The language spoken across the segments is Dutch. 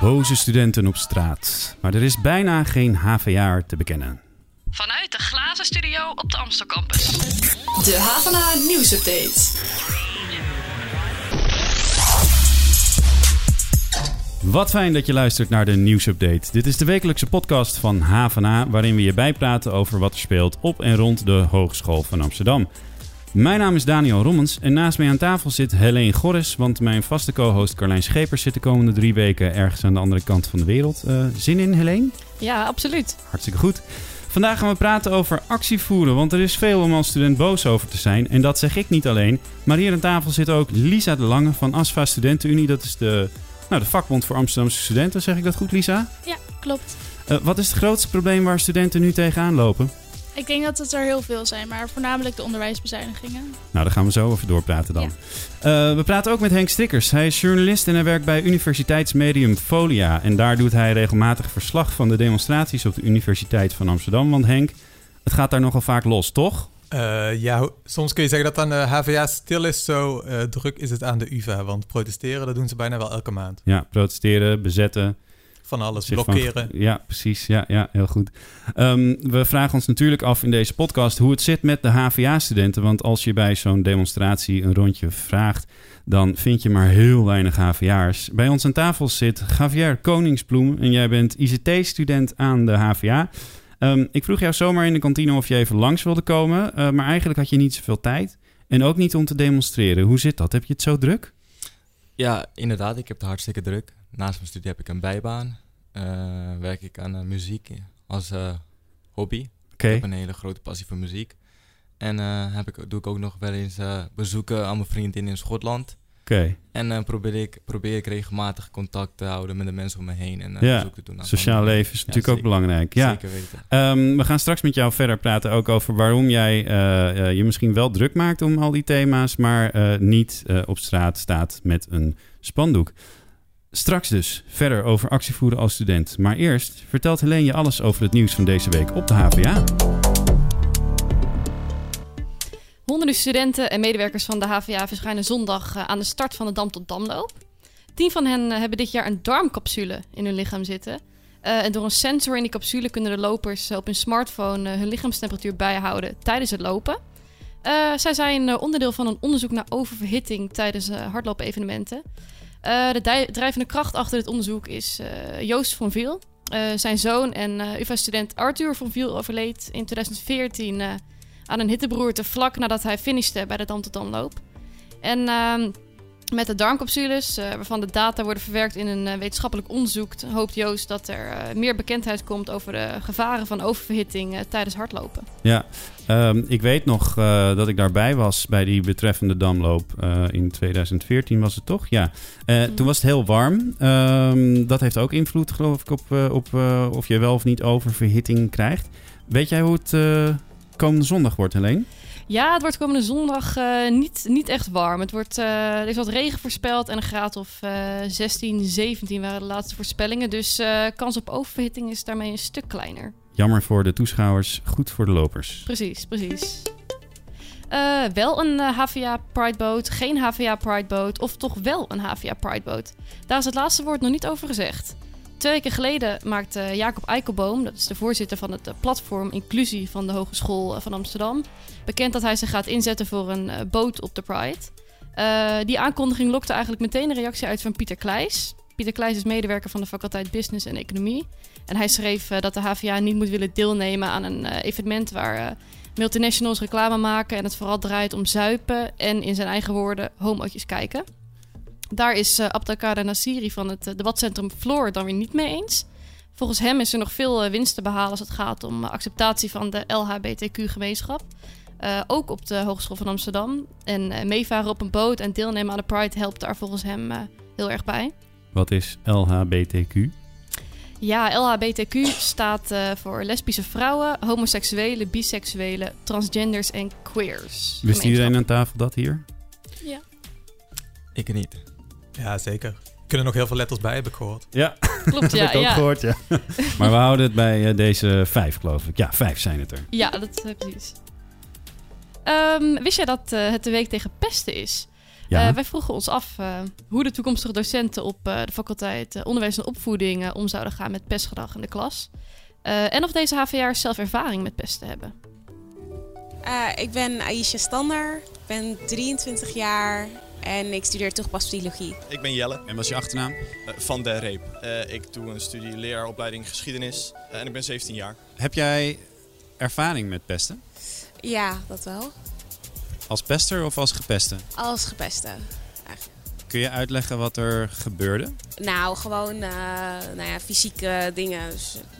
boze studenten op straat. Maar er is bijna geen HVA te bekennen. Vanuit de glazen studio op de Amsterdam Campus. De Havana nieuwsupdate. Wat fijn dat je luistert naar de nieuwsupdate. Dit is de wekelijkse podcast van HVA, waarin we je bijpraten over wat er speelt op en rond de Hogeschool van Amsterdam. Mijn naam is Daniel Rommens en naast mij aan tafel zit Helene Gorris, want mijn vaste co-host Carlijn Schepers zit de komende drie weken ergens aan de andere kant van de wereld. Eh, zin in, Helene? Ja, absoluut. Hartstikke goed. Vandaag gaan we praten over actievoeren, want er is veel om als student boos over te zijn. En dat zeg ik niet alleen. Maar hier aan tafel zit ook Lisa de Lange van ASFA Studentenunie. Dat is de, nou, de vakbond voor Amsterdamse studenten. Zeg ik dat goed, Lisa? Ja, klopt. Uh, wat is het grootste probleem waar studenten nu tegenaan lopen? Ik denk dat het er heel veel zijn, maar voornamelijk de onderwijsbezuinigingen. Nou, daar gaan we zo over doorpraten dan. Ja. Uh, we praten ook met Henk Stickers. Hij is journalist en hij werkt bij universiteitsmedium Folia. En daar doet hij regelmatig verslag van de demonstraties op de Universiteit van Amsterdam. Want Henk, het gaat daar nogal vaak los, toch? Uh, ja, soms kun je zeggen dat aan de HVA stil is. Zo uh, druk is het aan de UvA. Want protesteren, dat doen ze bijna wel elke maand. Ja, protesteren, bezetten. Van alles, blokkeren. Van, ja, precies. Ja, ja heel goed. Um, we vragen ons natuurlijk af in deze podcast hoe het zit met de HVA-studenten. Want als je bij zo'n demonstratie een rondje vraagt, dan vind je maar heel weinig HVA'ers. Bij ons aan tafel zit Javier Koningsbloem en jij bent ICT-student aan de HVA. Um, ik vroeg jou zomaar in de kantine of je even langs wilde komen, uh, maar eigenlijk had je niet zoveel tijd. En ook niet om te demonstreren. Hoe zit dat? Heb je het zo druk? Ja, inderdaad. Ik heb het hartstikke druk. Naast mijn studie heb ik een bijbaan. Uh, werk ik aan uh, muziek als uh, hobby. Okay. Ik heb een hele grote passie voor muziek. En heb ik, doe ik ook nog wel eens bezoeken aan mijn vriendin in Schotland. Okay. En probeer, ik, probeer ik regelmatig contact te houden met de mensen om me heen. En ja, bezoek te doen. Sociaal leven is natuurlijk ook belangrijk. Ja. Zeker weten. Um, we gaan straks met jou verder praten ook over waarom jij je misschien wel druk maakt om al die thema's, maar niet op straat staat met een spandoek. Straks dus verder over actievoeren als student. Maar eerst vertelt Helene je alles over het nieuws van deze week op de HVA. Honderden studenten en medewerkers van de HVA verschijnen zondag aan de start van de Dam tot Damloop. Tien van hen hebben dit jaar een darmcapsule in hun lichaam zitten. Uh, en door een sensor in die capsule kunnen de lopers op hun smartphone hun lichaamstemperatuur bijhouden tijdens het lopen. Zij zijn onderdeel van een onderzoek naar oververhitting tijdens hardloop-evenementen. Uh, de drijvende kracht achter dit onderzoek is uh, Joost van Viel. Uh, zijn zoon en UvA-student Arthur van Viel overleed in 2014 aan een hittebroerte vlak nadat hij finishte bij de Dam tot Damloop. En ehm, met de darmcapsules, waarvan de data worden verwerkt in een wetenschappelijk onderzoek, hoopt Joost dat er meer bekendheid komt over de gevaren van oververhitting tijdens hardlopen. Ja, um, ik weet nog dat ik daarbij was bij die betreffende damloop. In 2014 was het toch? Ja. Mm. Toen was het heel warm. Um, dat heeft ook invloed, geloof ik, op, op of je wel of niet oververhitting krijgt. Weet jij hoe het komende zondag wordt, Helene? Ja, het wordt komende zondag uh, niet, niet echt warm. Het wordt, uh, er is wat regen voorspeld en een graad of uh, 16, 17 waren de laatste voorspellingen. Dus kans op oververhitting is daarmee een stuk kleiner. Jammer voor de toeschouwers, goed voor de lopers. Precies, precies. Wel een HVA Prideboot, geen HVA Prideboot of toch wel een HVA Prideboot? Daar is het laatste woord nog niet over gezegd. Twee weken geleden maakte Jacob Eikelboom, dat is de voorzitter van het platform Inclusie van de Hogeschool van Amsterdam, bekend dat hij zich gaat inzetten voor een uh, boot op de Pride. Die aankondiging lokte eigenlijk meteen een reactie uit van Pieter Kleijs. Pieter Kleijs is medewerker van de faculteit Business en Economie. En hij schreef dat de HVA niet moet willen deelnemen aan een evenement waar multinationals reclame maken en het vooral draait om zuipen en in zijn eigen woorden homootjes kijken. Daar is uh, Abdelkader Nassiri van het uh, debatcentrum Floor dan weer niet mee eens. Volgens hem is er nog veel uh, winst te behalen als het gaat om acceptatie van de LHBTQ-gemeenschap. ook op de Hogeschool van Amsterdam. En meevaren op een boot en deelnemen aan de Pride helpt daar volgens hem heel erg bij. Wat is LHBTQ? Ja, LHBTQ staat voor lesbische vrouwen, homoseksuelen, biseksuelen, transgenders en queers. Wist iedereen aan tafel dat hier? Ja. Ik niet. Ja, zeker. Er kunnen nog heel veel letters bij, heb ik gehoord. Ja, klopt. Ja, heb ik ook ja. gehoord, ja. maar we houden het bij uh, deze vijf, geloof ik. Ja, vijf zijn het er. Ja, dat is uh, precies. Um, wist jij dat uh, het de week tegen pesten is? Ja. Eh, wij vroegen ons af eh, hoe de toekomstige docenten op eh, de faculteit eh, Onderwijs en Opvoeding eh, om zouden gaan met pestgedrag in de klas. Eh, en of deze HVA'ers zelf ervaring met pesten hebben. Eh, ik ben Aisha Stander, ik ben 23 jaar en ik studeer toegepaste Ik ben Jelle En wat is je achternaam? eh, van Der Reep. Eh, ik doe een studie leraaropleiding geschiedenis eh, en ik ben 17 jaar. Heb jij ervaring met pesten? Ja, dat wel. Als pester of als gepeste? Als gepeste. Kun je uitleggen wat er gebeurde? Nou, gewoon eh, nou ja, fysieke dingen.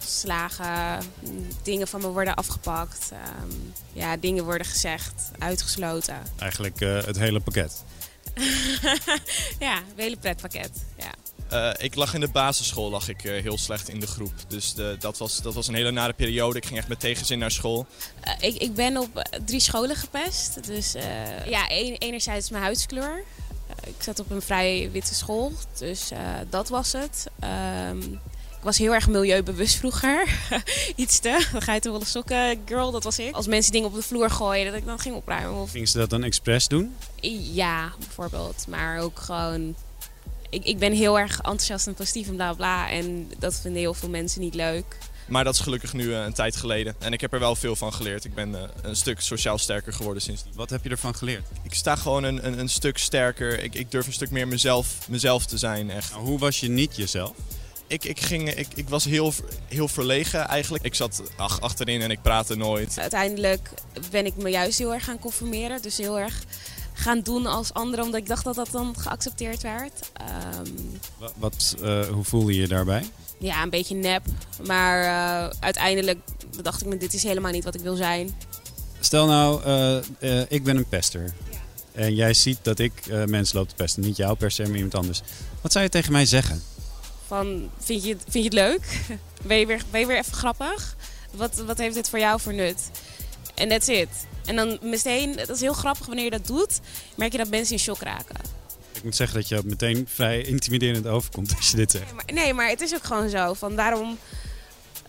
Slagen, mm, dingen van me worden afgepakt. ehm, ja, dingen worden gezegd, uitgesloten. Eigenlijk eh, het hele pakket. ja, een hele pretpakket. Ja. Eh, ik lag in de basisschool lag ik, eh, heel slecht in de groep. Dus de, dat, was, dat was een hele nare periode. Ik ging echt met tegenzin naar school. Eh, ik, ik ben op drie scholen gepest. Dus ja, een- enerzijds mijn huidskleur. Ik zat op een vrij witte school, dus dat was het. Ehm, ik was heel erg milieubewust vroeger. Iets te. Dan ga je toch wel eens sokken, girl, dat was ik. Als mensen dingen op de vloer gooien, dat ik dan ging opruimen. Of Gingen ze dat dan expres doen? ja, bijvoorbeeld. Maar ook gewoon... Ik, ik ben heel erg enthousiast en positief en bla bla. En dat vinden heel veel mensen niet leuk. Maar dat is gelukkig nu eh, een tijd geleden. En ik heb er wel veel van geleerd. Ik ben eh, een stuk sociaal sterker geworden sindsdien. Wat heb je ervan geleerd? Ik sta gewoon een, een, een stuk sterker. Ik, ik durf een stuk meer mezelf, mezelf te zijn, echt. Nou, hoe was je niet jezelf? Ik, ik, ging, ik, ik was heel, heel verlegen eigenlijk. Ik zat ach, achterin en ik praatte nooit. Uiteindelijk ben ik me juist heel erg gaan conformeren. Dus heel erg gaan doen als anderen, omdat ik dacht dat dat dan geaccepteerd werd. Ehm, Wat, wat, eh, hoe voelde je je daarbij? ja, een beetje nep. Maar eh, uiteindelijk dacht ik me, dit is helemaal niet wat ik wil zijn. Stel nou, eh, eh, ik ben een pester. En jij ziet dat ik eh, mensen loop te pesten. Niet jou per se, maar iemand anders. Wat zou je tegen mij zeggen? Van, vind je, het- vind je het leuk? Ben je weer, ben je weer even grappig? Wat, wat heeft dit voor jou voor nut? En that's it. En dan meteen, dat is heel grappig wanneer je dat doet, merk je dat mensen in shock raken. Ik moet zeggen dat je meteen vrij intimiderend overkomt als je dit zegt. Nee, maar, nee, maar het is ook gewoon zo. Van waarom,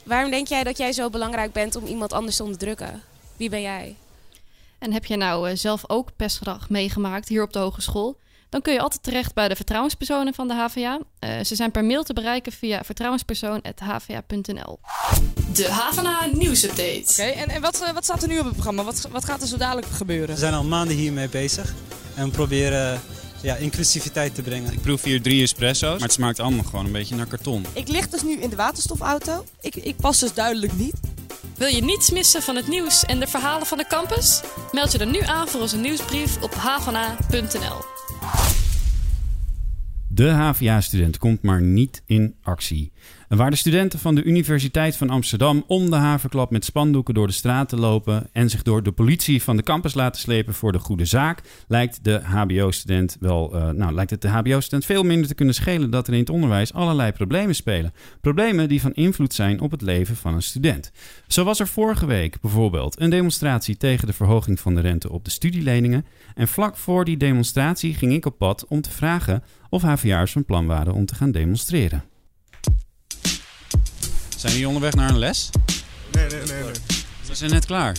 waarom denk jij dat jij zo belangrijk bent om iemand anders te onderdrukken? Wie ben jij? En heb je nou eh, zelf ook pestgedrag meegemaakt hier op de hogeschool? Dan kun je altijd terecht bij de vertrouwenspersonen van de HVA. Eh, ze zijn per mail te bereiken via vertrouwenspersoon.hva.nl. De Havana nieuwsupdate. Oké, en, en wat, eh, wat staat er nu op het programma? Wat, wat gaat er zo dadelijk gebeuren? We zijn al maanden hiermee bezig en we proberen ja, inclusiviteit te brengen. Ik proef hier drie espresso's, maar het smaakt allemaal gewoon een beetje naar karton. Ik lig dus nu in de waterstofauto. Ik, ik pas dus duidelijk niet. Wil je niets missen van het nieuws en de verhalen van de campus? Meld je dan nu aan voor onze nieuwsbrief op havana.nl. De HVA-student komt maar niet in actie. Waar de studenten van de Universiteit van Amsterdam om de haverklap met spandoeken door de straten lopen en zich door de politie van de campus laten slepen voor de goede zaak, lijkt de HBO-student wel, eh, nou, lijkt het de HBO-student veel minder te kunnen schelen dat er in het onderwijs allerlei problemen spelen. Problemen die van invloed zijn op het leven van een student. Zo was er vorige week bijvoorbeeld een demonstratie tegen de verhoging van de rente op de studieleningen. En vlak voor die demonstratie ging ik op pad om te vragen of HVA'ers van plan waren om te gaan demonstreren. Zijn jullie onderweg naar een les? Nee, nee, nee. nee. We zijn net klaar.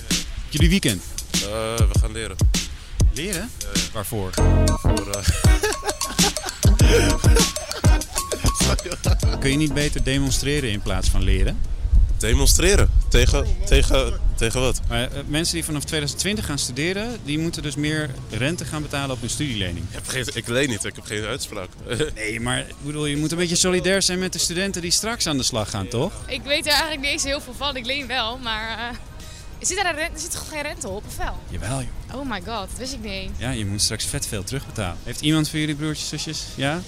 Jullie weekend. Uh, we gaan leren. Leren? Waarvoor? Voor, uh... Kun je niet beter demonstreren in plaats van leren? Demonstreren? Tegen, tegen, tegen wat? Maar, uh, mensen die vanaf 2020 gaan studeren, die moeten dus meer rente gaan betalen op hun studielening. Ik, heb geen, ik leen niet, ik heb geen uitspraak. nee, maar ik bedoel, je moet een beetje solidair zijn met de studenten die straks aan de slag gaan, toch? Ik weet er eigenlijk niet eens heel veel van. Ik leen wel, maar... Uh, zit er, rente, er zit toch geen rente op, of wel? Jawel, joh. Oh my god, dat wist ik niet. Ja, je moet straks vet veel terugbetalen. Heeft iemand van jullie broertjes, zusjes? Ja?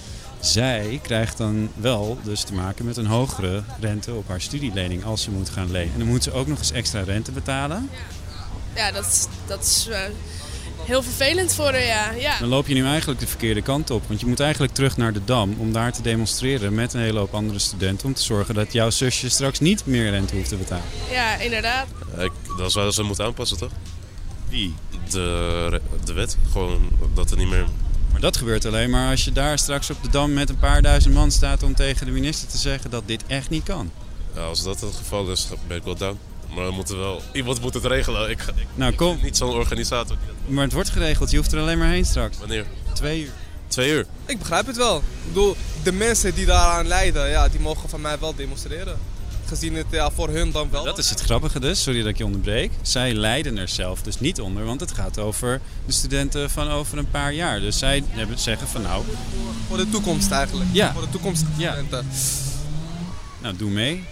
Zij krijgt dan wel dus te maken met een hogere rente op haar studielening als ze moet gaan lenen. En dan moet ze ook nog eens extra rente betalen. Ja, dat is, dat is uh, heel vervelend voor haar, ja. ja. Dan loop je nu eigenlijk de verkeerde kant op. Want je moet eigenlijk terug naar de Dam om daar te demonstreren met een hele hoop andere studenten. Om te zorgen dat jouw zusje straks niet meer rente hoeft te betalen. Ja, inderdaad. Ik, dat is waar ze moeten aanpassen, toch? Wie? De, de wet. Gewoon dat er niet meer maar dat gebeurt alleen maar als je daar straks op de Dam met een paar duizend man staat om tegen de minister te zeggen dat dit echt niet kan. Ja, als dat het geval is, ben ik wel down. Maar we moeten wel, iemand moet het regelen. Ik, ik, nou, kom. niet zo'n organisator. Maar het wordt geregeld, je hoeft er alleen maar heen straks. Wanneer? Twee uur. Twee uur. Ik begrijp het wel. Ik bedoel, de mensen die daaraan lijden, ja, die mogen van mij wel demonstreren. Gezien het ja, voor hun dan wel. Dat is het grappige dus, sorry dat ik je onderbreek. Zij lijden er zelf dus niet onder, want het gaat over de studenten van over een paar jaar. Dus zij hebben zeggen van nou... Voor de toekomst eigenlijk. Ja. Voor de toekomstige studenten. Nou, doe mee.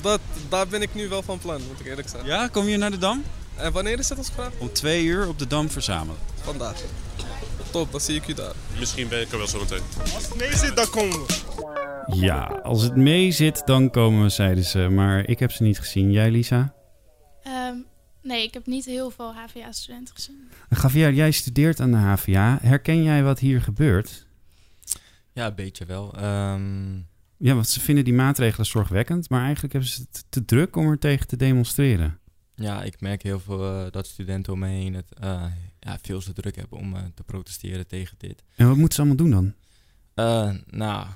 Dat, daar ben ik nu wel van plan, moet ik eerlijk zeggen. Ja, kom je naar de Dam? En wanneer is het als vraag? Om twee uur op de Dam verzamelen. Vandaag. Top, dan zie ik u daar. Misschien ben ik er wel zo meteen. Als het mee zit, dan komen we. Ja, als het mee zit, dan komen we, zeiden ze. Maar ik heb ze niet gezien. Jij, Lisa? Ehm, nee, ik heb niet heel veel HVA-studenten gezien. Javier, jij studeert aan de HVA. Herken jij wat hier gebeurt? Ja, een beetje wel. Ehm, Ja, want ze vinden die maatregelen zorgwekkend, maar eigenlijk hebben ze het te druk om er tegen te demonstreren. ja, ik merk heel veel eh, dat studenten om me heen het eh, ja, veel te druk hebben om eh, te protesteren tegen dit. En wat moeten ze allemaal doen dan? Eh, nou,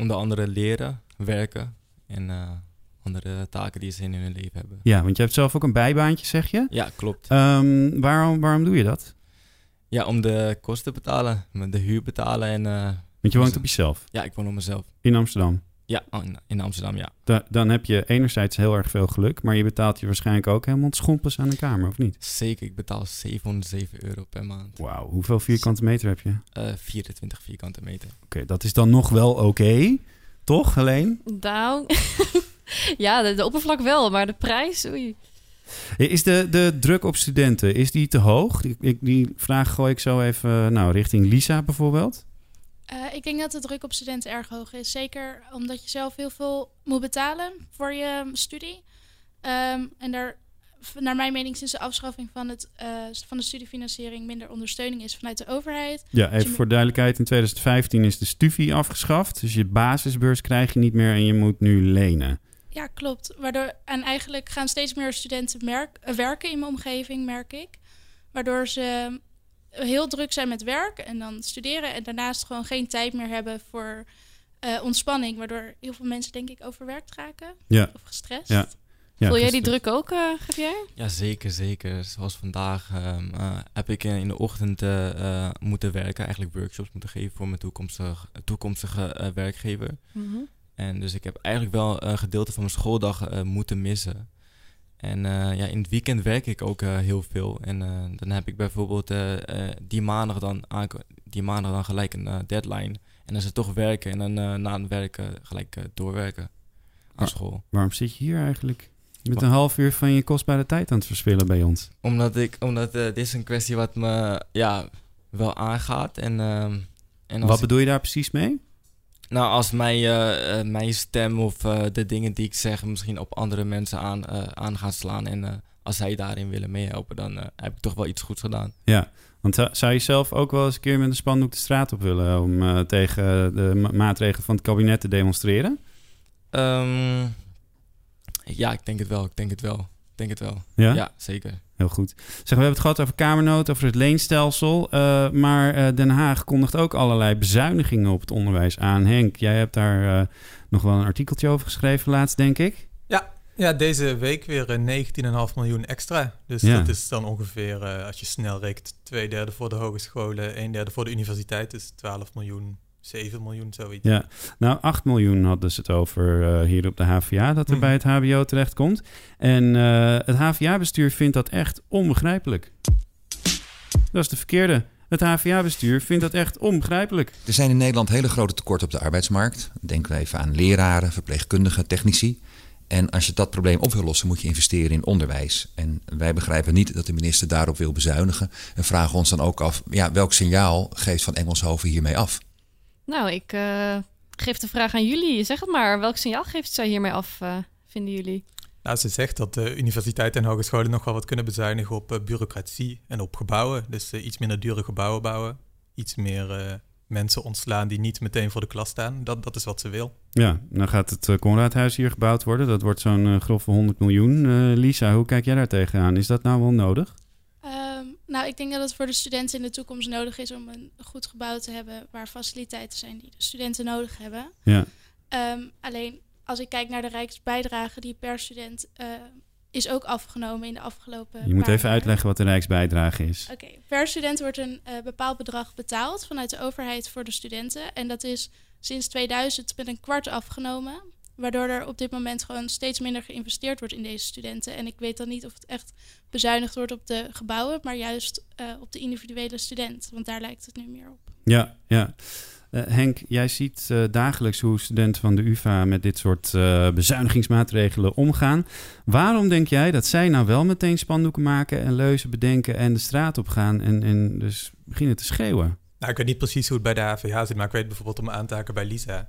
onder andere leren, werken en eh, andere taken die ze in hun leven hebben. Ja, want je hebt zelf ook een bijbaantje, zeg je? Ja, klopt. Ehm, waarom, waarom doe je dat? Ja, om de kosten te betalen, de huur betalen en... eh, Want je woont op jezelf? Ja, ik woon op mezelf. In Amsterdam? Ja, oh, in- Amsterdam, ja. Da- dan heb je enerzijds heel erg veel geluk, maar je betaalt je waarschijnlijk ook helemaal schompers aan een kamer, of niet? Zeker, ik betaal 707 euro per maand. Wauw, hoeveel vierkante meter heb je? Eh 24 vierkante meter. Oké, dat is dan nog wel oké, toch, alleen? Nou, ja, de, de oppervlak wel, maar de prijs, oei. Is de, de druk op studenten, is die te hoog? Ik, ik, die vraag gooi ik zo even nou, richting Lisa bijvoorbeeld. Eh, ik denk dat de druk op studenten erg hoog is. Zeker omdat je zelf heel veel moet betalen voor je studie. Ehm, en daar, naar mijn mening, sinds de afschaffing van, het, eh, van de studiefinanciering minder ondersteuning is vanuit de overheid. Ja, Dus even voor duidelijkheid. In 2015 is de STUVI afgeschaft. Dus je basisbeurs krijg je niet meer en je moet nu lenen. Ja, klopt. Waardoor, en eigenlijk gaan steeds meer studenten merk, werken in mijn omgeving, merk ik. Waardoor ze heel druk zijn met werk en dan studeren en daarnaast gewoon geen tijd meer hebben voor eh, ontspanning. Waardoor heel veel mensen denk ik overwerkt raken Ja. of gestrest. Ja. Ja, Voel jij die druk ook, eh Javier? Ja, zeker, zeker. Zoals vandaag ehm, eh, heb ik in de ochtend moeten werken, eigenlijk workshops moeten geven voor mijn toekomstige, toekomstige eh, werkgever. Mhm. En dus ik heb eigenlijk wel een gedeelte van mijn schooldag eh, moeten missen. En eh, ja, in het weekend werk ik ook eh, heel veel. En eh, dan heb ik bijvoorbeeld die, maandag dan die maandag dan gelijk een deadline. En dan is het toch werken en dan na het werken gelijk doorwerken aan school. Waarom zit je hier eigenlijk? Je bent een half uur van je kostbare tijd aan het verspillen bij ons. Omdat ik, omdat dit is een kwestie wat me ja, wel aangaat. En, ehm, en Wat bedoel je daar precies mee? Nou, als mijn, eh, eh, mijn stem of eh, de dingen die ik zeg misschien op andere mensen aan, aan gaan slaan. En als zij daarin willen meehelpen, dan heb ik toch wel iets goeds gedaan. Ja, want zou- je zelf ook wel eens een keer met een spandoek de straat op willen... om tegen de ma- maatregelen van het kabinet te demonstreren? Ehm, ja, ik denk het wel. Ik denk het wel. Ik denk het wel. Ja? Ja, zeker. Heel goed. Zeg, we hebben het gehad over kamernood, over het leenstelsel. eh, maar eh, Den Haag kondigt ook allerlei bezuinigingen op het onderwijs aan. Henk, jij hebt daar eh, nog wel een artikeltje over geschreven laatst, denk ik. Ja, ja deze week weer eh, 19,5 miljoen extra. Dus Ja. dat is dan ongeveer, eh, als je snel rekent, twee derde voor de hogescholen, een derde voor de universiteit. Dus 12 miljoen, 7 miljoen, zoiets. Ja, nou 8 miljoen hadden ze het over eh, hier op de HVA, dat er Mhm. bij het HBO terechtkomt. En eh, het HVA-bestuur vindt dat echt onbegrijpelijk. Dat is de verkeerde. Het HVA-bestuur vindt dat echt onbegrijpelijk. Er zijn in Nederland hele grote tekorten op de arbeidsmarkt. Denken we even aan leraren, verpleegkundigen, technici. En als je dat probleem op wil lossen, moet je investeren in onderwijs. En wij begrijpen niet dat de minister daarop wil bezuinigen. En vragen ons dan ook af, ja, welk signaal geeft Van Engelshoven hiermee af? Nou, ik eh, geef de vraag aan jullie. Zeg het maar. Welk signaal geeft zij hiermee af, eh, vinden jullie? Nou, ze zegt dat de universiteiten en hogescholen nog wel wat kunnen bezuinigen op eh, bureaucratie en op gebouwen. Dus iets minder dure gebouwen bouwen. Iets meer eh, mensen ontslaan die niet meteen voor de klas staan. Dat, dat is wat ze wil. Ja, dan gaat het Conradhuis hier gebouwd worden. Dat wordt zo'n uh, grove 100 miljoen. Uh, Lisa, hoe kijk jij daar tegenaan? Is dat nou wel nodig? Ehm, nou, ik denk dat het voor de studenten in de toekomst nodig is om een goed gebouw te hebben waar faciliteiten zijn die de studenten nodig hebben. Ja. Um, alleen als ik kijk naar de rijksbijdrage die per student uh, is ook afgenomen in de afgelopen Je moet even jaar. uitleggen wat de Rijksbijdrage is. Oké, per student wordt een eh, bepaald bedrag betaald vanuit de overheid voor de studenten. En dat is sinds 2000 met een kwart afgenomen. Waardoor er op dit moment gewoon steeds minder geïnvesteerd wordt in deze studenten. En ik weet dan niet of het echt bezuinigd wordt op de gebouwen, maar juist eh, op de individuele student. Want daar lijkt het nu meer op. Ja, ja. Eh, Henk, jij ziet eh, dagelijks hoe studenten van de UvA met dit soort eh, bezuinigingsmaatregelen omgaan. Waarom denk jij dat zij nou wel meteen spandoeken maken en leuzen bedenken en de straat op gaan en, en dus beginnen te schreeuwen? Nou, ik weet niet precies hoe het bij de HVA zit, maar ik weet bijvoorbeeld om aan te haken bij Lisa.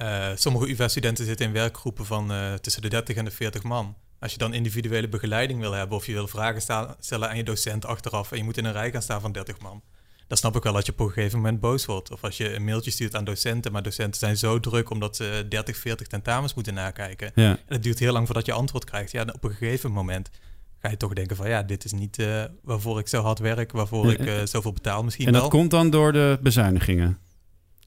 Eh, sommige UvA-studenten zitten in werkgroepen van eh, tussen de 30 en de 40 man. Als je dan individuele begeleiding wil hebben of je wil vragen sta- stellen aan je docent achteraf en je moet in een rij gaan staan van 30 man, dan snap ik wel dat je op een gegeven moment boos wordt. Of als je een mailtje stuurt aan docenten, maar docenten zijn zo druk omdat ze 30, 40 tentamens moeten nakijken. Ja. En het duurt heel lang voordat je antwoord krijgt. Ja, op een gegeven moment ga je toch denken van ja, dit is niet eh, waarvoor ik zo hard werk, waarvoor ik zoveel betaal misschien En dat wel. komt dan door de bezuinigingen.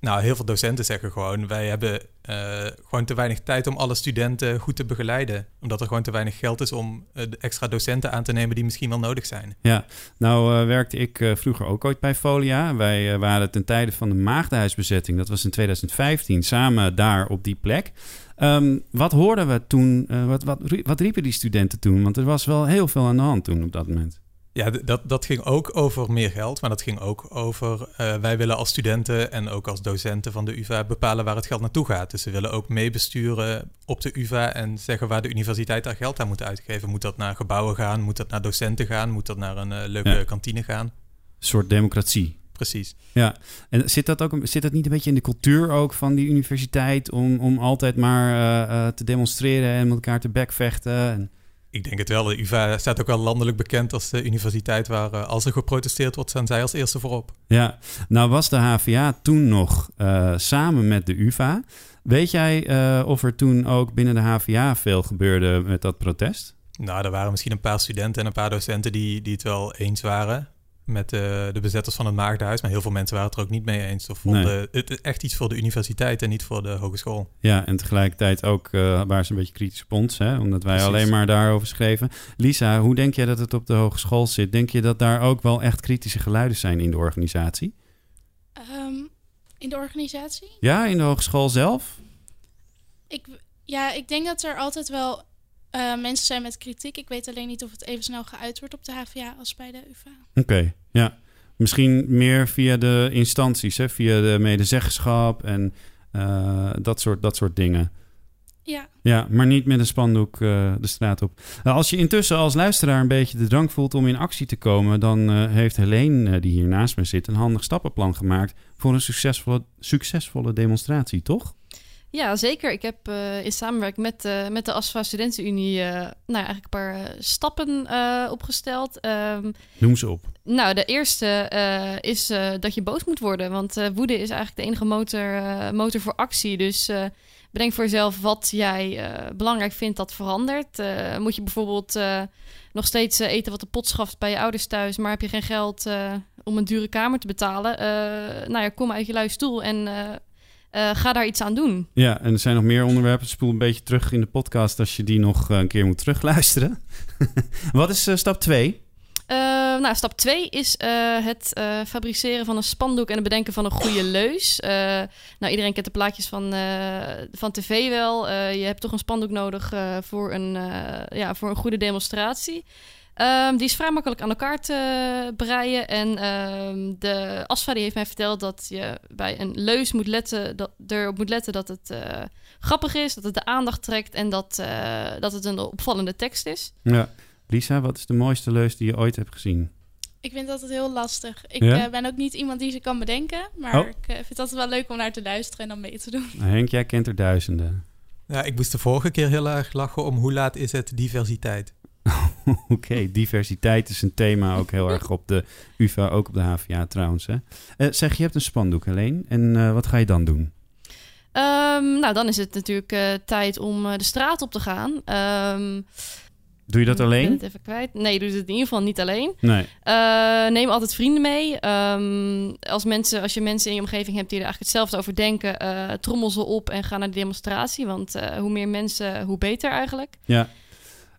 Nou, heel veel docenten zeggen gewoon: wij hebben eh, gewoon te weinig tijd om alle studenten goed te begeleiden. Omdat er gewoon te weinig geld is om eh, extra docenten aan te nemen die misschien wel nodig zijn. Ja, nou eh, werkte ik vroeger ook ooit bij Folia. Wij waren ten tijde van de maagdenhuisbezetting, dat was in 2015, samen daar op die plek. Ehm, wat hoorden we toen, wat, wat, wat riepen die studenten toen? Want er was wel heel veel aan de hand toen op dat moment. Ja, dat, dat ging ook over meer geld, maar dat ging ook over eh, wij willen als studenten en ook als docenten van de UvA bepalen waar het geld naartoe gaat. Dus ze willen ook meebesturen op de UvA en zeggen waar de universiteit daar geld aan moet uitgeven. Moet dat naar gebouwen gaan? Moet dat naar docenten gaan? Moet dat naar een eh, leuke Ja. kantine gaan? Een soort democratie. Precies. Ja, en zit dat, ook, zit dat niet een beetje in de cultuur ook van die universiteit om, om altijd maar eh, te demonstreren en met elkaar te bekvechten? En... Ik denk het wel. De UvA staat ook wel landelijk bekend als de universiteit waar eh, als er geprotesteerd wordt, staan zij als eerste voorop. Ja, nou was de HVA toen nog eh, samen met de UvA. Weet jij eh, of er toen ook binnen de HVA veel gebeurde met dat protest? Nou, er waren misschien een paar studenten en een paar docenten die, die het wel eens waren met eh, de bezetters van het Maagdenhuis. Maar heel veel mensen waren het er ook niet mee eens. Of vonden Nee. het echt iets voor de universiteit en niet voor de hogeschool. Ja, en tegelijkertijd ook eh waren ze een beetje kritisch op ons, hè, omdat wij Precies. alleen maar daarover schreven. Lisa, hoe denk jij dat het op de hogeschool zit? Denk je dat daar ook wel echt kritische geluiden zijn in de organisatie? Ehm, in de organisatie? Ja, in de hogeschool zelf? Ik, ja, ik denk dat er altijd wel eh, mensen zijn met kritiek. Ik weet alleen niet of het even snel geuit wordt op de HVA als bij de UvA. Oké, ja. Misschien meer via de instanties, hè? via de medezeggenschap en eh, dat, soort, dat soort dingen. Ja. Ja, maar niet met een spandoek eh, de straat op. Nou, als je intussen als luisteraar een beetje de drang voelt om in actie te komen, dan heeft Helene, die hier naast me zit, een handig stappenplan gemaakt voor een succesvolle, succesvolle demonstratie, toch? Ja, zeker. Ik heb eh, in samenwerking met, eh, met de ASFA Studentenunie eh, nou eigenlijk een paar stappen opgesteld. Ehm, Noem ze op. nou, de eerste is dat je boos moet worden. Want woede is eigenlijk de enige motor, motor voor actie. Dus bedenk voor jezelf wat jij belangrijk vindt dat verandert. Moet je bijvoorbeeld nog steeds eten wat de pot schaft bij je ouders thuis... maar heb je geen geld om een dure kamer te betalen? Nou ja, kom uit je luie stoel en eh, ga daar iets aan doen. Ja, en er zijn nog meer onderwerpen. Spoel een beetje terug in de podcast als je die nog eh, een keer moet terugluisteren. Wat is eh, stap 2? Eh, nou, stap 2 is het fabriceren van een spandoek en het bedenken van een goede leus. Nou, iedereen kent de plaatjes van, van tv wel. Je hebt toch een spandoek nodig voor, een, ja, voor een goede demonstratie. Ehm, die is vrij makkelijk aan elkaar te breien. En ehm, de ASFA die heeft mij verteld dat je bij een leus moet letten, dat, erop moet letten dat het eh, grappig is, dat het de aandacht trekt en dat, eh, dat het een opvallende tekst is. Ja. Lisa, wat is de mooiste leus die je ooit hebt gezien? Ik vind dat het heel lastig. Ik Ja? eh, ben ook niet iemand die ze kan bedenken. Maar Oh. ik vind het altijd wel leuk om naar te luisteren en dan mee te doen. Henk, jij kent er duizenden. Ja, ik moest de vorige keer heel erg lachen om hoe laat is het diversiteit. Oké, diversiteit is een thema ook heel erg op de UvA, ook op de HVA trouwens. Hè? Eh, zeg, je hebt een spandoek alleen. En eh, wat ga je dan doen? Ehm, nou, dan is het natuurlijk eh, tijd om de straat op te gaan. Ehm, Doe je dat Ik ben alleen? het even kwijt. Nee, doe het in ieder geval niet alleen. Nee. Neem altijd vrienden mee. Ehm, als, mensen, als je mensen in je omgeving hebt die er eigenlijk hetzelfde over denken, trommel ze op en ga naar de demonstratie. Want hoe meer mensen, hoe beter eigenlijk. Ja.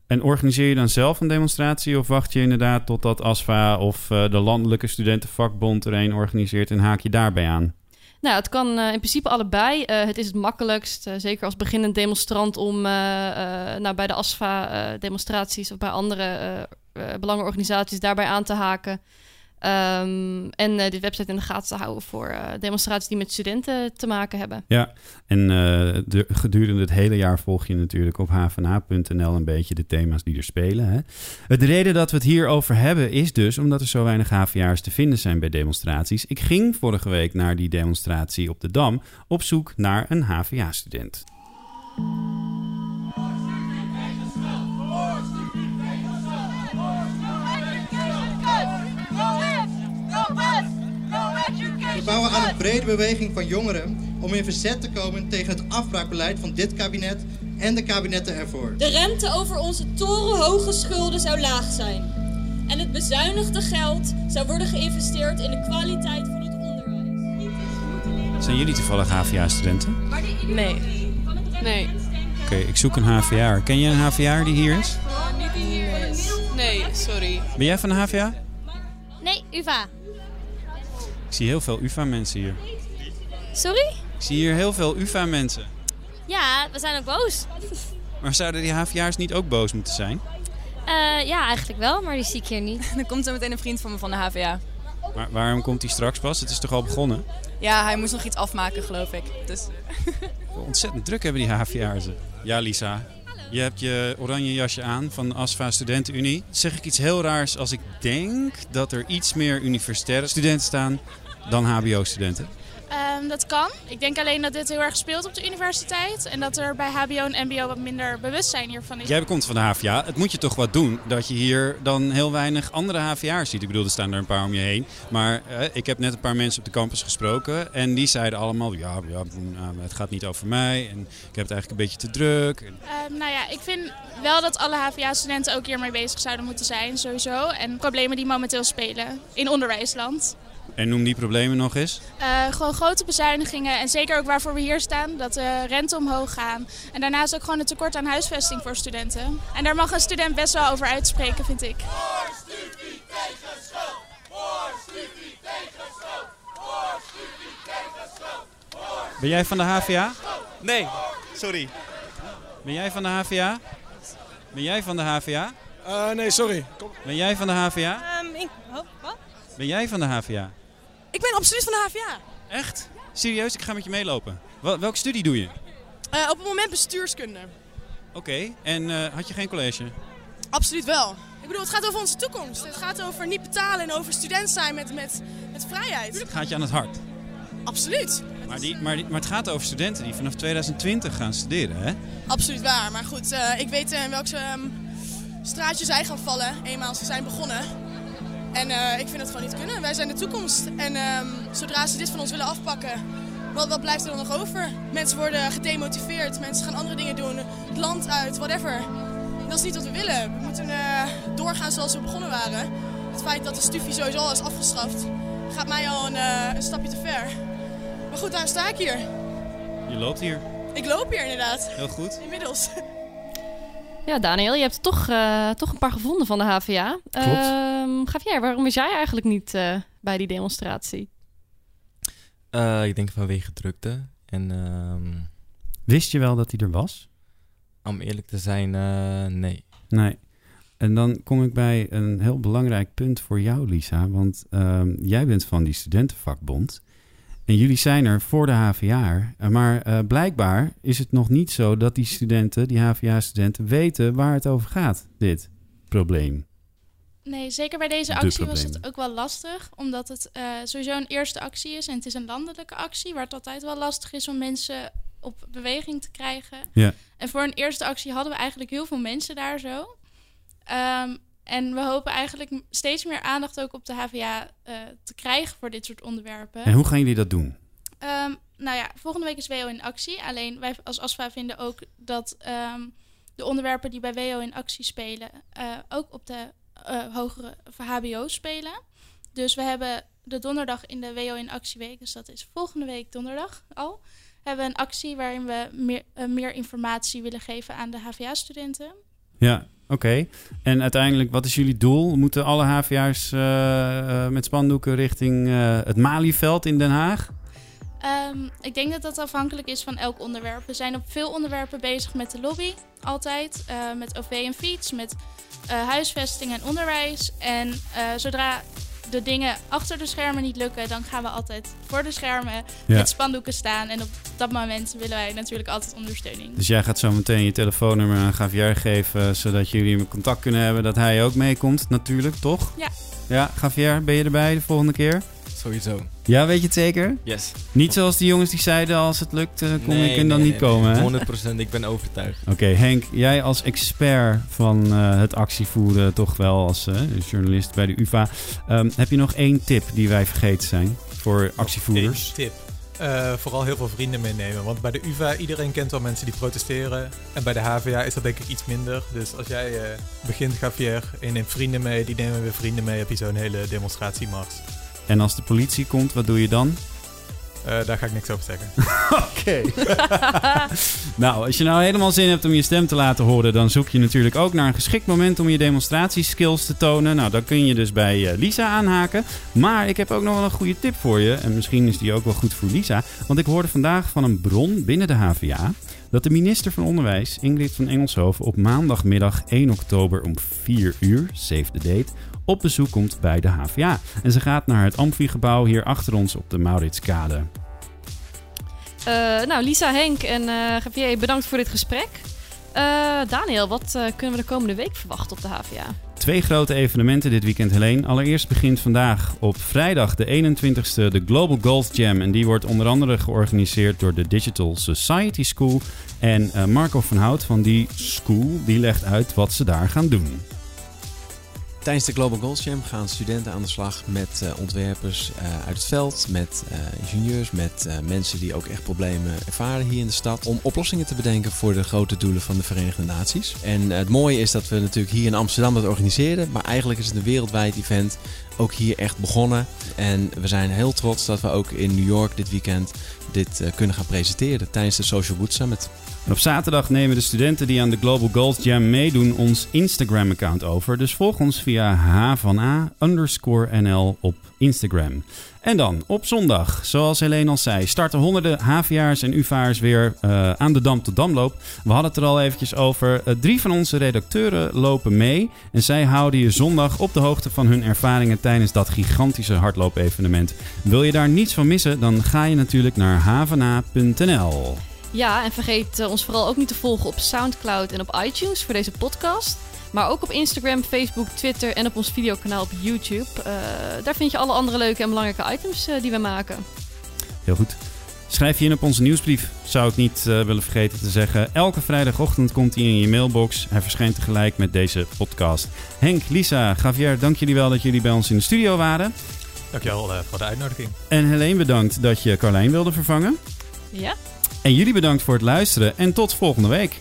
En organiseer je dan zelf een demonstratie of wacht je inderdaad totdat ASFA of eh, de Landelijke Studentenvakbond er een organiseert en haak je daarbij aan? Nou, het kan uh, in principe allebei. Uh, het is het makkelijkst, zeker als beginnend demonstrant, om nou, bij de ASFA-demonstraties of bij andere belangenorganisaties daarbij aan te haken. Um, en uh, de website in de gaten te houden voor uh, demonstraties die met studenten te maken hebben. Ja, en uh, de, gedurende het hele jaar volg je natuurlijk op hvna.nl een beetje de thema's die er spelen. Hè? De reden dat we het hierover hebben is dus omdat er zo weinig HVA'ers te vinden zijn bij demonstraties. Ik ging vorige week naar die demonstratie op de Dam op zoek naar een HVA-student. Brede beweging van jongeren om in verzet te komen tegen het afbraakbeleid van dit kabinet en de kabinetten ervoor. De rente over onze torenhoge schulden zou laag zijn. En het bezuinigde geld zou worden geïnvesteerd in de kwaliteit van het onderwijs. Zijn jullie toevallig HVA-studenten? Nee. Nee. Oké, okay, ik zoek een HVA. Ken je een HVA die hier is? niet die hier is. Nee, sorry. Ben jij van de HVA? Nee, UvA. Ik zie heel veel UvA-mensen hier. Sorry? Ik zie hier heel veel UvA-mensen. Ja, we zijn ook boos. Maar zouden die HVA'ers niet ook boos moeten zijn? Uh, ja, eigenlijk wel, maar die zie ik hier niet. er komt zo meteen een vriend van me van de HVA. Maar waarom komt hij straks pas? Het is toch al begonnen? Ja, hij moest nog iets afmaken, geloof ik. Dus... Ontzettend druk hebben die HVA'ers. Ja, Lisa. Je hebt je oranje jasje aan van de ASFA Studentenunie. Zeg ik iets heel raars als ik denk dat er iets meer universitaire studenten staan dan HBO-studenten? Um, dat kan. Ik denk alleen dat dit heel erg speelt op de universiteit. En dat er bij HBO en MBO wat minder bewustzijn hiervan is. Jij komt van de HVA. Het moet je toch wat doen dat je hier dan heel weinig andere HVA'ers ziet. Ik bedoel, er staan er een paar om je heen. Maar eh, ik heb net een paar mensen op de campus gesproken. En die zeiden allemaal, ja, ja nou, het gaat niet over mij. En ik heb het eigenlijk een beetje te druk. Um, nou ja, ik vind wel dat alle HVA-studenten ook hiermee bezig zouden moeten zijn, sowieso. En problemen die momenteel spelen in onderwijsland. En noem die problemen nog eens. Uh, gewoon grote bezuinigingen en zeker ook waarvoor we hier staan, dat de rente omhoog gaan. En daarnaast ook gewoon een tekort aan huisvesting voor studenten. En daar mag een student best wel over uitspreken, vind ik. Ben jij van de HVA? Nee, sorry. Ben jij van de HVA? Ben jij van de HVA? Uh, nee, sorry. Kom. Ben jij van de HVA? Um, ik, oh, wat? Ben jij van de HVA? Ik ben absoluut van de HVA. Echt? Serieus? Ik ga met je meelopen. Wel, welke studie doe je? Uh, op het moment bestuurskunde. Oké, okay. en uh, had je geen college? Absoluut wel. Ik bedoel, het gaat over onze toekomst. Het gaat over niet betalen en over student zijn met, met, met vrijheid. Het gaat je aan het hart? Absoluut. Maar, die, maar, die, maar het gaat over studenten die vanaf 2020 gaan studeren, hè? Absoluut waar. Maar goed, uh, ik weet in welke um, straatje zij gaan vallen, eenmaal ze zijn begonnen. En uh, ik vind het gewoon niet kunnen. Wij zijn de toekomst. En um, zodra ze dit van ons willen afpakken, wat, wat blijft er dan nog over? Mensen worden gedemotiveerd, mensen gaan andere dingen doen, het land uit, whatever. Dat is niet wat we willen. We moeten uh, doorgaan zoals we begonnen waren. Het feit dat de stufie sowieso al is afgeschaft, gaat mij al een, uh, een stapje te ver. Maar goed, daar sta ik hier. Je loopt hier. Ik loop hier inderdaad. Heel goed. Inmiddels. Ja, Daniel, je hebt toch, uh, toch een paar gevonden van de HVA. Klopt. Uh, Javier, waarom was jij eigenlijk niet uh, bij die demonstratie? Uh, ik denk vanwege drukte. En, uh, Wist je wel dat hij er was? Om eerlijk te zijn, nee. Nee. En dan kom ik bij een heel belangrijk punt voor jou, Lisa. Want ehm, jij bent van die studentenvakbond. En jullie zijn er voor de HVA. Maar uh, blijkbaar is het nog niet zo dat die studenten, die HVA-studenten, weten waar het over gaat, dit probleem. Nee, zeker bij deze actie was het ook wel lastig. Omdat het uh, sowieso een eerste actie is. En het is een landelijke actie, waar het altijd wel lastig is om mensen op beweging te krijgen. Ja. En voor een eerste actie hadden we eigenlijk heel veel mensen daar zo. Um, en we hopen eigenlijk steeds meer aandacht ook op de HVA uh, te krijgen voor dit soort onderwerpen. En hoe gaan jullie dat doen? Um, nou ja, volgende week is WO in actie. Alleen wij als ASFA vinden ook dat um, de onderwerpen die bij WO in actie spelen... Uh, ook op de uh, hogere HBO spelen. Dus we hebben de donderdag in de WO in actieweek... dus dat is volgende week donderdag al... hebben we een actie waarin we meer, meer informatie willen geven aan de HVA-studenten... Ja, Oké. En uiteindelijk, wat is jullie doel? Moeten alle HVA's eh, eh, met spandoeken richting eh, het Malieveld in Den Haag? Ehm, ik denk dat dat afhankelijk is van elk onderwerp. We zijn op veel onderwerpen bezig met de lobby, altijd. met OV en fiets, met huisvesting en onderwijs. En zodra de dingen achter de schermen niet lukken, dan gaan we altijd voor de schermen Ja. met spandoeken staan. En op dat moment willen wij natuurlijk altijd ondersteuning. Dus jij gaat zo meteen je telefoonnummer aan Javier geven, zodat jullie contact kunnen hebben dat hij ook meekomt, natuurlijk, toch? Ja. Ja, Javier, ben je erbij de volgende keer? Sowieso. Ja, weet je het zeker? Yes. Niet zoals die jongens die zeiden, als het lukt, eh, kom Nee, ik en dan nee, niet nee, komen, hè? 100%, ik ben overtuigd. Oké, Henk, jij als expert van eh, het actievoeren, toch wel als eh, journalist bij de UvA. ehm, heb je nog één tip die wij vergeten zijn voor actievoerders? Eén tip. Eh, vooral heel veel vrienden meenemen. Want bij de UvA, iedereen kent wel mensen die protesteren. En bij de HVA is dat denk ik iets minder. Dus als jij eh, begint, Javier, en je neemt vrienden mee, die nemen weer vrienden mee, heb je zo'n hele demonstratiemars. En als de politie komt, wat doe je dan? Eh, daar ga ik niks over zeggen. Oké. nou, als je nou helemaal zin hebt om je stem te laten horen, dan zoek je natuurlijk ook naar een geschikt moment om je demonstratieskills te tonen. Nou, dan kun je dus bij eh, Lisa aanhaken. Maar ik heb ook nog wel een goede tip voor je. En misschien is die ook wel goed voor Lisa. Want ik hoorde vandaag van een bron binnen de HVA dat de minister van Onderwijs, Ingrid van Engelshoven, op maandagmiddag 1 oktober om 4 uur, save the date, op bezoek komt bij de HVA. En ze gaat naar het Amfigebouw hier achter ons op de Mauritskade. Eh, nou, Lisa, Henk en Javier, bedankt voor dit gesprek. Eh, Daniel, wat kunnen we de komende week verwachten op de HVA? Twee grote evenementen dit weekend, Helene. Allereerst begint vandaag op vrijdag de 21ste de Global Golf Jam. En die wordt onder andere georganiseerd door de Digital Society School. En Marco van Hout van die school die legt uit wat ze daar gaan doen. Tijdens de Global Goals Jam gaan studenten aan de slag met eh, ontwerpers eh, uit het veld, met eh, ingenieurs, met mensen die ook echt problemen ervaren hier in de stad. Om oplossingen te bedenken voor de grote doelen van de Verenigde Naties. En het mooie is dat we natuurlijk hier in Amsterdam dat organiseren, maar eigenlijk is het een wereldwijd event. Ook hier echt begonnen. En we zijn heel trots dat we ook in New York dit weekend dit eh, kunnen gaan presenteren tijdens de Social Good Summit. En op zaterdag nemen de studenten die aan de Global Golf Jam meedoen ons Instagram-account over. Dus volg ons via h nl op Instagram. En dan op zondag, zoals Helene al zei, starten honderden HVA'ers en UvA'ers weer eh, aan de Dam tot Damloop. We hadden het er al eventjes over. Eh, drie van onze redacteuren lopen mee. En zij houden je zondag op de hoogte van hun ervaringen tijdens dat gigantische hardloopevenement. Wil je daar niets van missen, dan ga je natuurlijk naar havana.nl. Ja, en vergeet eh, ons vooral ook niet te volgen op Soundcloud en op iTunes voor deze podcast. Maar ook op Instagram, Facebook, Twitter en op ons videokanaal op YouTube. Eh, daar vind je alle andere leuke en belangrijke items eh, die we maken. Heel goed. Schrijf je in op onze nieuwsbrief, zou ik niet eh, willen vergeten te zeggen. Elke vrijdagochtend komt hij in je mailbox. Hij verschijnt tegelijk met deze podcast. Henk, Lisa, Javier, dank jullie wel dat jullie bij ons in de studio waren. Dankjewel uh, voor de uitnodiging. En Helene, bedankt dat je Carlijn wilde vervangen. Ja? En jullie bedankt voor het luisteren en tot volgende week.